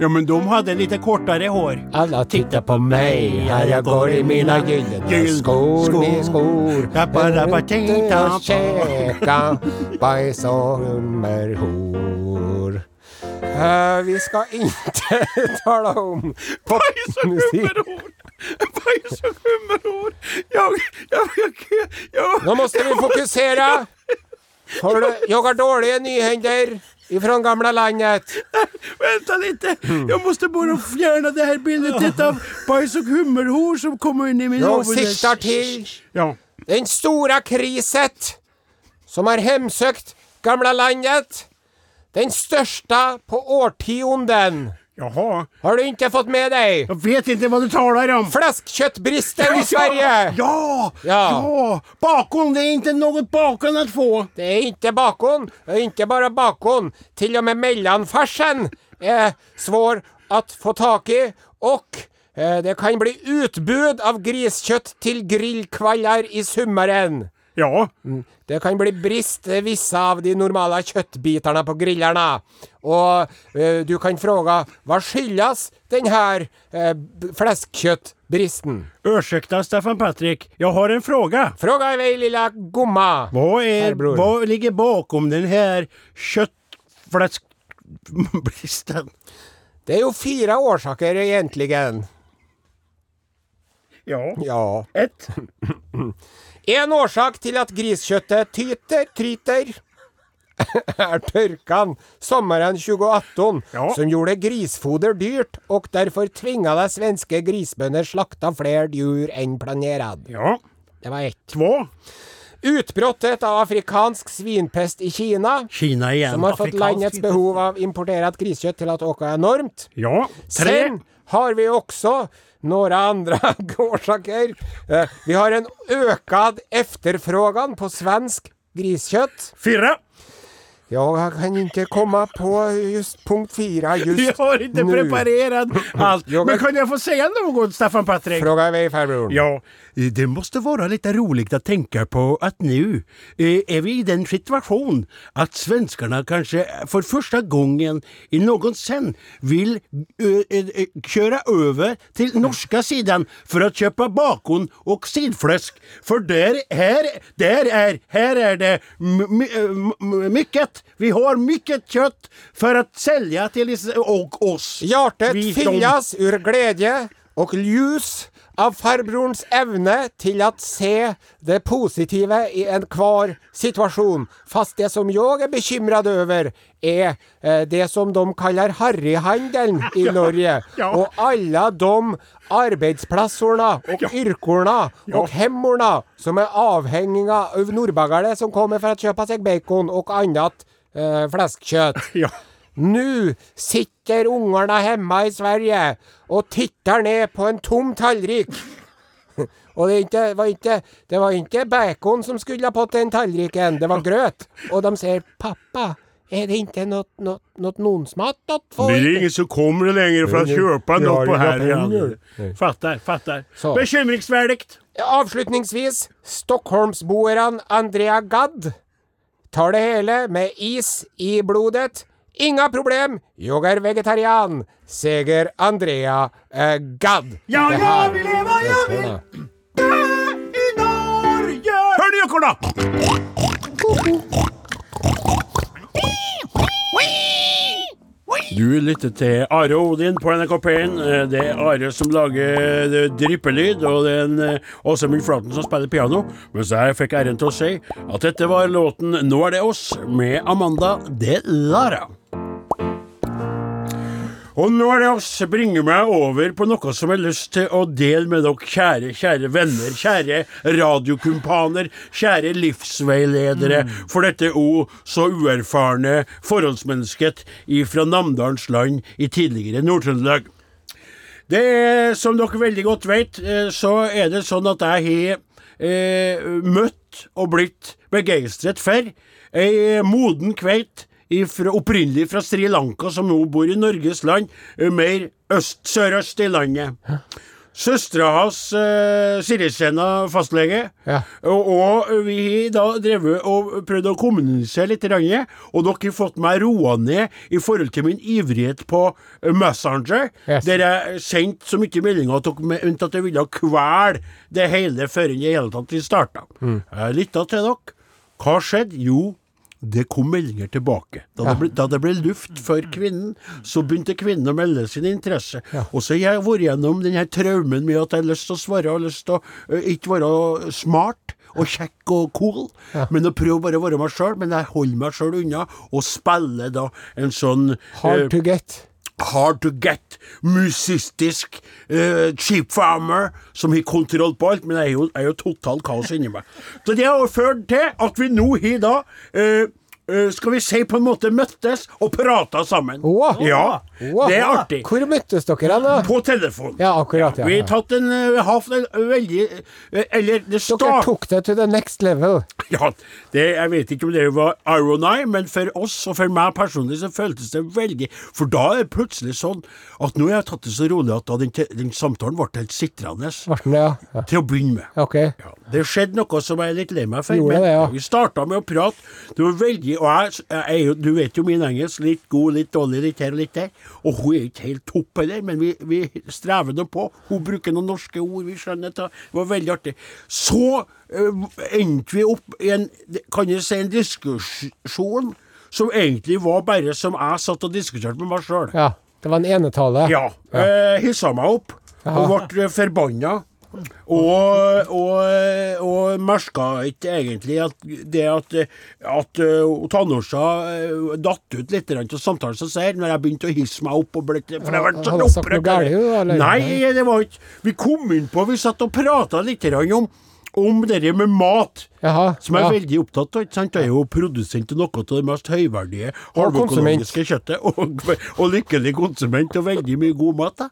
ja men de hadde lite kortere hår. Alla tittar på meg, her jeg går i mine gylne skor, skor. med skor. Ute tam. och bajs og hummerhor. Eh, vi skal ikke tale om popmusikk. Jag, jag, jag, jag, Nå måste vi fokusere. For jeg har dårlige nyhender ifrån gamla landet. Vänta lite, jag måste bara fjärna det här bildet av bajs och hummerhår som kommer in i min huvud. sikter til Ja. den store kriset som har hemsøkt gamla landet. Den største på årtionden. Jaha, Har du ikke fått med deg? jag vet inte vad du talar om. Fläskkjøttbristen i Sverige! Ja, ja, Ja. Bakon, det är inte något bakon att få. Det er ikke Det är ikke bare bakon. Til og med mellomfarsen er svår å få tak i, og eh, det kan bli utbud av griskjøtt til grillkvaller i sommeren. Ja, Det kan bli brist visse av de normale kjøttbitene på grillerne. Og eh, du kan fråga hva skyldes denne eh, fleskkjøttbristen? ursäkta Staffan Patrik, jag har en fråga. Fråga i vei, lilla gomma. Vad, är, vad ligger bakom den här köttfläskbristen? Det er jo fire årsaker, egentlig. Ja, Ja. ett. En årsak til at griskjøttet tyter, tryter, er tørkan sommeren 2018, Ja. som gjorde grisfoder dyrt, og derfor tvingade svenske grisbønder slakta flere dyr enn planert. Ja, Det var ett. två. Utbrottet av afrikansk svinpest i Kina, Kina igjen, som har fått Afrikansk landets behov av importert griskjøtt til å øke enormt. Ja, tre. Sen har vi också några andra orsaker. Eh, Vi har en ökad efterfrågan på svensk griskött. Fyra. Jag kan inte komma på just punkt fyra Jag har inte nu. preparerat allt. Men kan jag få säga något, Staffan Patrik? Fråga mig farbror. Ja, det måste vara lite roligt att tänka på att nu eh, är vi i den situation att svenskarna kanske för första gången i någonsin vill eh, eh, eh, köra över till norska sidan för att köpa bakon och sidfläsk. För där, här, där är, här är det mycket. Vi har mycket kött för att sälja till och oss. Hjärtat Vi- fyllas ur glädje och ljus av farbrorens evne til å se det positive i enhver situasjon. Fast det som jeg er bekymret over, är eh, det som de kaller harryhandelen i Norge. Ja. alle alla de arbetsplatserna och og och hemmorna som er avhengige av norrbagare som kommer for å kjøpe seg bacon og annet eh, fläskkött. Nu sitter ungarna hemma i Sverige og tittar ned på en tom tallrik. Og det, ikke, var ikke, det var ikke bacon som skulle på den tallriken, det var grøt. Og de sier pappa, Er det ikke noe, något, något nonsmat? Det er ingen som kommer lenger for å kjøpe något på her. här fatter. Fattar. Så. Avslutningsvis, Stockholmsboeren Andrea Gadd tar det hele med is i blodet. Inga problem, jag er vegetarian, Seger Andrea eh, Gadd. Ja, Det ja, här- vill leva, jag vill dö i Norge! Hør ni ekorna? Du lytter til Are Odin på NRK P1. Eh, Det er Are som lager eh, dryppelyd, og det er en eh, Åsemund som spiller piano. Mens jeg fikk æren til å si at dette var låten 'Nå er det oss' med Amanda de Lara. Og nå er det å bringer meg over på noe som jeg har lyst til å dele med dere, kjære, kjære venner, kjære radiokumpaner, kjære livsveiledere for dette o så uerfarne forholdsmennesket fra Namdalens land i tidligere Nord-Trøndelag. Det er, som dere veldig godt vet, eh, så er det sånn at jeg har eh, møtt og blitt begeistret for ei moden kveit ifra, opprinnelig fra Sri Lanka, som nå bor i Norges land, mer øst, sørøst i landet. Søstera hans, eh, Sirisena fastlege, Ja. og, og vi har da drevet og prøvd å kommunisere litt, og dere har fått meg roa ned i forhold til min ivrighet på Messenger, Yes. der jeg sendte så mye meldinger at dere mente at jeg ville kvele det hele før i det hele tatt vi starta. Jeg lytta til dere. Hva skjedde? Jo, det kom meldinger tilbake. Da, det, ble, da det ble luft for kvinnen, så begynte kvinnen å melde sin interesse. Og så har jeg vært gjennom den her traumen med at jeg har lyst til å svare, og lyst til å uh, ikke være smart. Og kjekk og cool, men å prøve bare å være meg sjøl. Men jeg holder meg sjøl unna, og spiller da en sånn Hard uh, to get. Hard to get, musistisk uh, cheap farmer som har kontroll på alt, men jeg er jo, jo totalt kaos inni meg. Så det har ført til at vi nå har da eh, skal vi si på en måte møttes og prata sammen. Åh. Ja, Åh. det er artig. Hvor møttes dere da? På telefon. Ja, akkurat. ja. Vi har tatt en en veldig eh, Eller det Dere tok det to the next level. Ja, det, jeg vet ikke om det var ironi, men for oss og for meg personlig så føltes det veldig For da er det plutselig sånn at nå har jeg tatt det så rolig at den, den samtalen ble helt sitrende ja? ja. til å begynne med. Okay. Ja, det skjedde noe som jeg er litt lei meg for. Gjorde men det. Vi starta med å prate. Det var veldig Og jeg, jeg jeg, du vet jo min engelsk. Litt god, litt dårlig, litt her og litt der. Og hun er ikke helt topp heller, men vi, vi strever nå på. Hun bruker noen norske ord, vi skjønner det. Var veldig artig. Så eh, endte vi opp i en Kan jeg si en diskusjon som egentlig var bare som jeg satt og diskuterte med meg sjøl. Ja. Det var en enetale. Ja. Eh, hissa meg opp og ble forbanna. Og, og, og merka ikke egentlig at det at, at uh, Tannorsa uh, datt ut litt av samtalen som sier, når jeg begynte å hisse meg opp og ble For jeg ble så Hadde jeg opprørt. Nei, det var ikke Vi kom inn på Vi satt og prata litt om om det med mat, Jaha. som jeg er ja. veldig opptatt av. sant? Jeg er jo produsent av noe av det mest høyverdige Og halvøkologiske kjøttet. Og, og lykkelig konsument og veldig mye god mat. Da.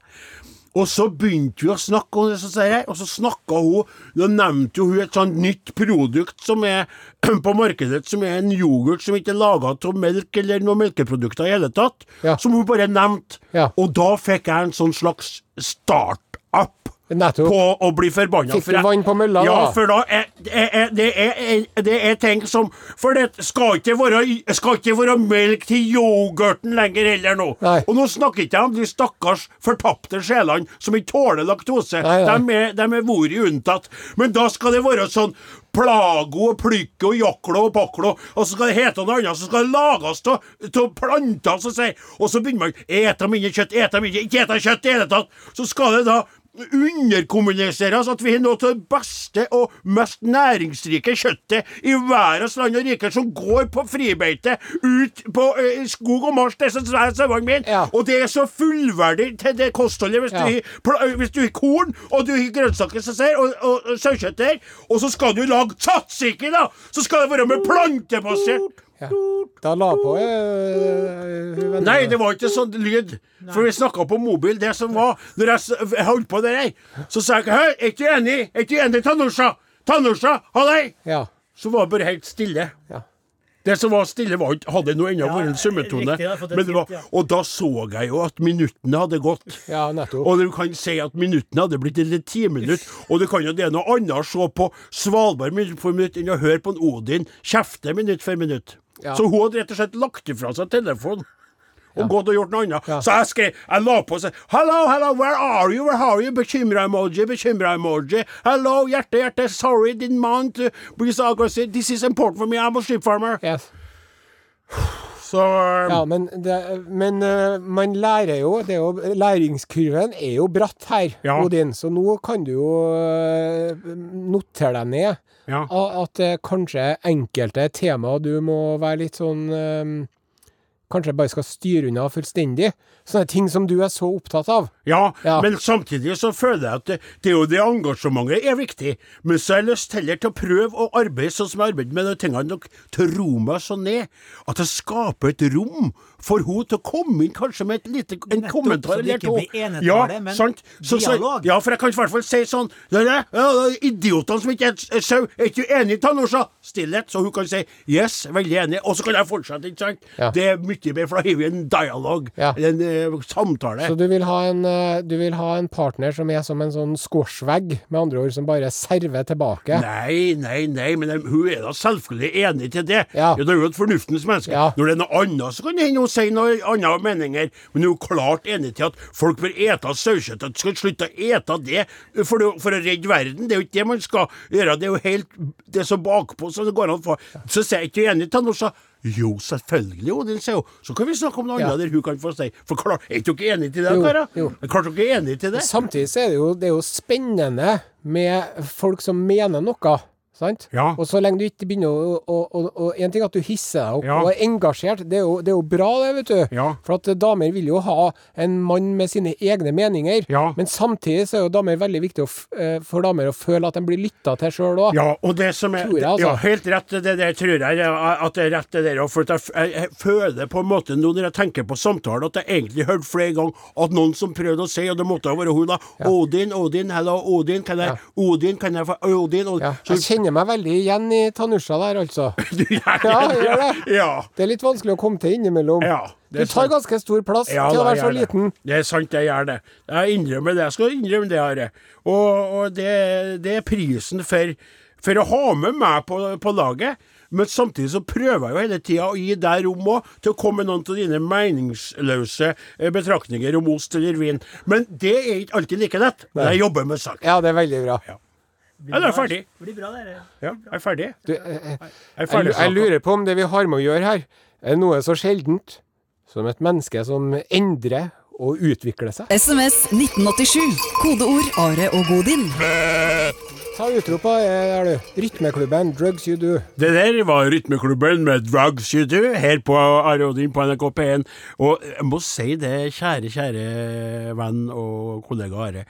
Og så begynte vi å snakke om det, så sier jeg, og så snakka hun Da nevnte hun et sånt nytt produkt som er på markedet, som er en yoghurt som ikke er laga av melk eller noen melkeprodukter i hele tatt. Ja. Som hun bare nevnte. Ja. Og da fikk jeg en sånn slags start-up Nettopp. på å bli forbanna. Fikk du vann på mølla, Ja, da? for da er, er, det, er, det er ting som For det skal ikke være, skal ikke være melk til yoghurten lenger heller nå. Nei. Og nå snakker ikke jeg om de stakkars fortapte sjelene som ikke tåler laktose. Nei, nei. De er, er vori unntatt. Men da skal det være sånn Plago og Plykke og Jaklo og Paklo, og så skal det hete noe annet, så skal det lages av planter, Og så begynner man Eta mindre kjøtt, eta mindre Ikke eta kjøtt i det hele tatt! Så skal det da underkommuniseres at vi har noe av det beste og mest næringsrike kjøttet i verdens land og rike som går på fribeite ut på eh, skog og mars disse er sauene mine. Ja. Og det er så fullverdig til det kostholdet hvis, Ja. du, har hvis du har korn og du har grønnsaker som ser, og, og, og sauekjøtt der, og så skal du lage tzatziki, da! Så skal det være med plantebasert Ja. Da la på øh. Nei, det var ikke sånn lyd. For vi snakka på mobil. Det som var Når jeg jeg holdt på det der, så sa jeg Hei, er ikke du enig? Er ikke du enig, Tanusha? Tanusha, hallei! Ja. Så var det bare helt stille. Ja. Det som var stille, var ikke hadde noe ennå Ja, vært en summetone. ja. og da så jeg jo at minuttene hadde gått. ja, nettopp. Og du kan si at minuttene hadde blitt til ti minutter. Og det kan jo det er noe annet å se på Svalbard minutt for minutt enn å høre på en Odin kjefte minutt for minutt. Ja. Så hun hadde rett og slett lagt ifra seg telefonen. Og gått og gjort noe annet. Ja. Så jeg skrev Jeg la på og sa Hello, hello, where are you? Where are you? Bekymra-emoji, bekymra-emoji. Hello, hjerte, hjerte. Sorry, didn't mind to be so aggressive. This is important for me. I'm a sheep farmer. Yes. Så um, Ja, men, det, men uh, man lærer jo, det jo Læringskurven er jo bratt her, Ja. Odin. Så nå kan du jo uh, notere deg ned Ja. at det kanskje enkelte temaer du må være litt sånn øh, Kanskje bare skal styre unna fullstendig. Sånne ting som du er så opptatt av. Ja, Ja. men samtidig så føler jeg at det, det er jo det engasjementet er viktig. Men så har jeg lyst heller til å prøve å arbeide sånn som jeg arbeider med de tingene dere tror meg så ned. At det skaper et rom for hun til å komme inn kanskje med et lite, en Nettopp, kommentar eller to. ja, men sant? Så, så, ja, for jeg kan i hvert fall si sånn det er det, ja, det Idiotene som ikke er sau, er ikke du enig, Tanusha? Stillhet. Så hun kan si yes, veldig enig. Og så kan jeg fortsette, ikke sant? Ja. Det er mye bedre, for da har vi en dialog, Ja. eller en eh, samtale. Så du vil, ha en, øh, du vil ha en partner som er som en sånn squashvegg, med andre ord, som bare server tilbake. Nei, nei, nei, men de- hun er da selvfølgelig enig til det. Ja. det er jo et fornuftens menneske. Ja. Når det er noe annet, så kan det hende hun sier noe andre meninger, men hun er jo klart enig til at folk bør ete sauekjøtt, at de skal slutte å ete det for, å- for å redde verden. Det er jo ikke det man skal gjøre. Det er jo helt Det er bakpå så det går an å få Så sier jeg ikke enig til henne, så Jo, selvfølgelig, Odin, sier hun. Så kan vi snakke om noe Ja. annet der hun kan få si. For klar, er ikke dere enige til det, karer? Er Klart dere er enige til det? Samtidig så er det jo, det er jo spennende med folk som mener noe. Sant? Ja. Og så lenge du ikke begynner å, å, å, å En ting er at du hisser deg opp Ja. og er engasjert, det er, jo, det er jo bra det, vet du. Ja. For at damer vil jo ha en mann med sine egne meninger. Ja. Men samtidig så er jo damer veldig viktig eh, for damer å føle at de blir lytta til sjøl òg. Ja, og det som er jeg, altså. Ja, helt rett, det der tror jeg at det er rett, det der. For jeg, føler på en måte nå når jeg tenker på samtalen, at jeg egentlig hørte flere ganger at noen som prøvde å si, og det måtte ha vært hun, da Odin, Odin, hello, Odin, kan jeg Odin, kan jeg Odin? Odin. Så- kjenner meg veldig igjen i Tanusha der, altså. Du gjør Ja, jeg gjør det. Ja. Det er litt vanskelig å komme til innimellom. Ja, du tar sant. ganske stor plass Ja, til å være så det. liten. Det. det er sant, jeg gjør det. Jeg innrømmer det. Jeg skal innrømme det, Are. Og, og det, det er prisen for, for å ha med meg på, på laget. Men samtidig så prøver jeg jo hele tida å gi deg rom òg, til å komme med noen av dine meningsløse eh, betraktninger om ost eller vin. Men det er ikke alltid like lett. Men jeg jobber med sak. Ja, det er veldig bra. Ja. Ja, da er ferdig. Blir bra, det. Ja, jeg er ferdig. Du, eh, eh, Jeg jeg, jeg lurer på om det vi har med å gjøre her, er noe så sjeldent som et menneske som endrer og utvikler seg. SMS 1987. Kodeord Are og Godin. Ta utropa, er du. Rytmeklubben Drugs You Do. Det der var Rytmeklubben med Drugs You Do, her på Arodin på NRK P1. Og jeg må si det, kjære, kjære venn og kollega Are.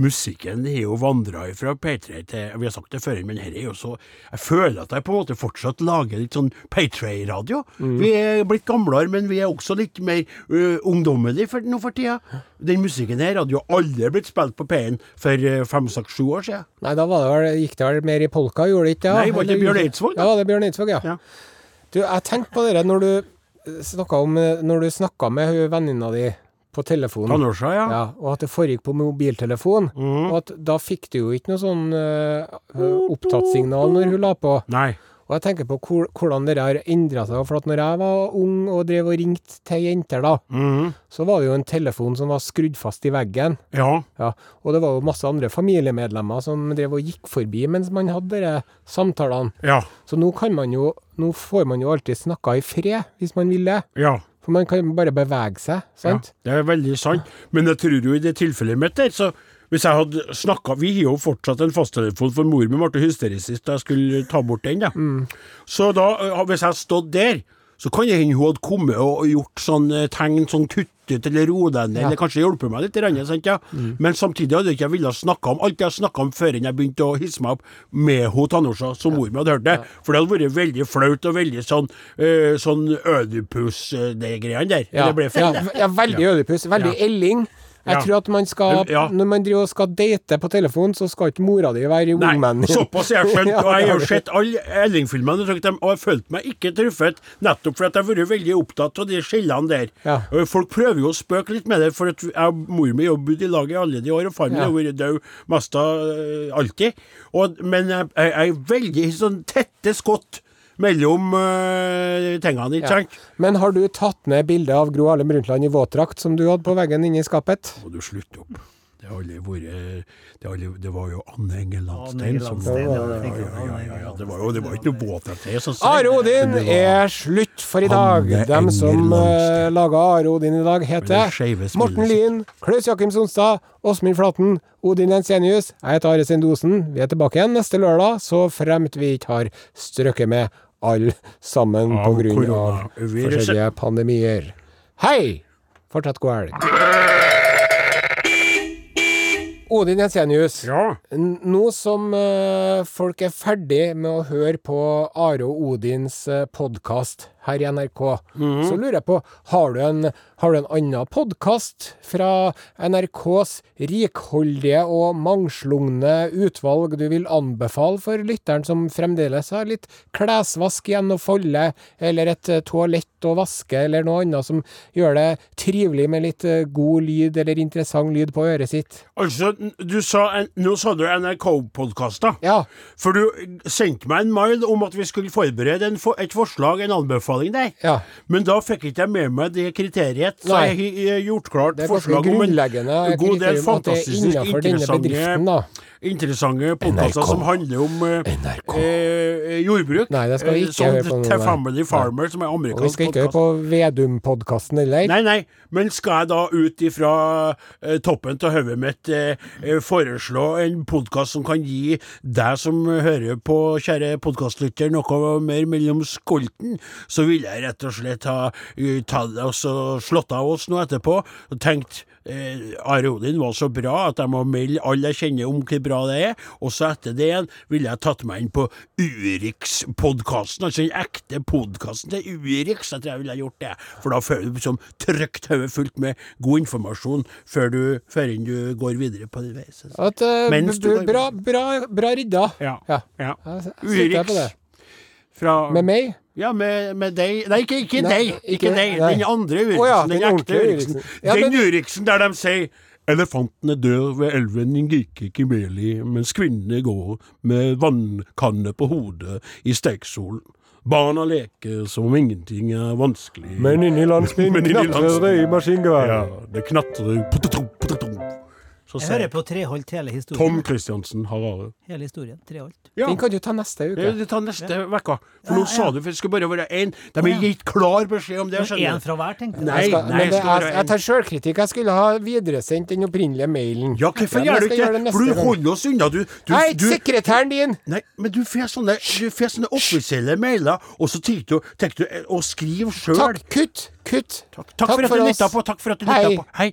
Musikken har jo vandra fra P3 til Vi har sagt det før, men her er jo så Jeg føler at jeg på en måte fortsatt lager litt sånn P3-radio. Vi er blitt gamlere, men vi er også litt mer uh, ungdommelige for, nå for tida. Den musikken her hadde jo aldri blitt spilt på P1 for uh, fem, seks, sju år siden. Nei, da var det vel, gikk det vel mer i polka, gjorde det ikke? ja. Nei, var det Bjørn Eidsvåg, da? Ja, det er Bjørn Eidsvåg, ja. Ja. Du, jeg tenkte på det når du snakka eh, Når du snakka med hun venninna di på telefonen. Tannorsa, ja. Ja, og at det foregikk på mobiltelefon. Mm. Og at da fikk du jo ikke noe sånn uh, opptattsignal når hun la på. Nei. Og jeg tenker på hvor, hvordan det har endra seg. For at når jeg var ung og drev og ringte til jenter, da, mm. så var det jo en telefon som var skrudd fast i veggen. Ja. Ja, og det var jo masse andre familiemedlemmer som drev og gikk forbi mens man hadde de samtalene. Ja. Så nå kan man jo Nå får man jo alltid snakka i fred, hvis man vil det. Ja. For man kan bare bevege seg, sant? Ja, det er veldig sant. Men jeg tror jo i det tilfellet mitt der, så hvis jeg hadde snakka Vi har jo fortsatt en fasttelefon, for mor mi ble hysterisk da jeg skulle ta bort den. da. Så da, øh, hvis jeg hadde stått der, så kan det hende hun hadde kommet og gjort sånn eh, tegn, sånn kuttet eller ro den, eller kanskje hjulpet meg litt. renne, Sant, ja? Men samtidig hadde jeg ikke villet snakke om alt jeg snakka om før jeg begynte å hisse meg opp med ho Tanusha, som mor mi hadde hørt det. For det hadde vært veldig flaut og veldig sånn, øh, sånn ødipus, eh, der. Ja, Det ble feil, ja, ja, veldig ødipus. Veldig Ja. elling. Jeg Ja. tror at man skal Ja. Når man driver og skal date på telefon, så skal ikke mora di være i Nei, Såpass jeg har jeg skjønt. Og jeg har sett alle Elling-filmene, og jeg har følt meg ikke truffet, nettopp fordi jeg har vært veldig opptatt av de skillene der. Ja. Folk prøver jo å spøke litt med det, for at jeg mor mi har bodd i lag i alle de år, og far min har vært død mest av øh, alltid. Og, men jeg, jeg er veldig sånn tette skott mellom uh, tingene, ikke Ja. Men har du tatt ned bildet av Gro Harlem Brundtland i våtdrakt som du hadde på veggen inne i skapet? Må du slutte opp. Det har aldri vært det, har aldri, det var jo Anne Engelandstein Landstein som var ja, ja, det ja, Det var jo det var ikke noe båt etter det. så- Are Odin er slutt for i dag. Dem som uh, laga Are Odin i dag, heter Morten. Lyn, Klaus Jakim Sonstad, Åsmund Flaten, Odin Jensenius. Jeg heter Are Sendosen. Vi er tilbake igjen neste lørdag, så fremt vi ikke har strøkket med alle sammen pga. på grunn av forskjellige pandemier. Hei! Fortsett god helg. Odin Jensenius. Ja. Nå som eh, folk er ferdig med å høre på Are og Odins uh, podkast her i NRK, så lurer jeg på, har du en, har du en annen podkast fra NRKs rikholdige og mangslungne utvalg du vil anbefale for lytteren som fremdeles har litt klesvask igjen å folde, eller et eh, toalett å vaske, eller noe annet som gjør det trivelig med litt eh, god lyd eller interessant lyd på øret sitt? Altså, du sa, nå sa du NRK-podkaster. Ja. For du sendte meg en mail om at vi skulle forberede en, for- et forslag, en anbefaling der. Ja. Men da fikk ikke jeg med meg det kriteriet. Så Nei. jeg har gjort klart forslag om en god del fantastisk interessante. Interessante podkaster som handler om eh, NRK. eh, jordbruk. Nei, det skal vi Eh, ikke sånn høre på til. Family Farmer, som er amerikansk podkast. vi skal ikke høre på Vedum-podkasten heller. Nei, nei, men skal jeg da ut ifra eh, toppen av hodet mitt eh, eh, foreslå en podkast som kan gi deg som hører på, kjære podkastlytter, noe mer mellom skolten, så vil jeg rett og slett ha uh, tatt og slått av oss nå etterpå og tenkt Eh, Are Odin var så bra at jeg må melde alle jeg kjenner om hvor bra det er. Og så etter det igjen ville jeg tatt meg inn på Urix-podkasten, altså den ekte podkasten til Urix. Jeg tror jeg ville gjort det. For da føler du liksom trygt hodet fullt med god informasjon før du før du går videre på din vei. Så- At, uh, du går- bra, bra, bra rydda. Ja. Ja. ja. Urix. Fra Med meg? Ja, med, med deg Nei, ikke, ikke Nei, deg. Ikke, ikke- deg. nei. Den andre Uriksen. Oh, ja, den, den ekte Uriksen. Ja, den men- Uriksen der de sier Elefanten er død ved elven Ngikikimeli, mens kvinnene går med vannkanne på hodet i steiksolen. Barna leker som om ingenting er vanskelig. inni landsbyen Men inni knatrer det i maskingevær. ja, det knatrer potetro, potetrom. Så Jeg hører på Treholt hele historien. Tom Christiansen Harare. Hele historien. Treholt. Ja. Den kan du ta neste uke. Ja, du tar neste uke. For Ja, nå ja. sa du for det skulle bare være én. De har ja. gitt klar beskjed om det. Men Én fra hver, tenkte jeg. Nei, Jeg skal, nei, jeg, skal jeg, jeg tar sjølkritikk. Jeg skulle ha videresendt den opprinnelige mailen. Ja, hvorfor gjør du ikke det? For du holder oss unna. Du, du, nei, du, sekretæren din! nei, men du får sånne, sånne offisielle mailer, og så tenker du, tenker du eh, å skrive sjøl. Takk, kutt, kutt. Takk, takk for at du lytta på. Takk for at du lytta på. Hei.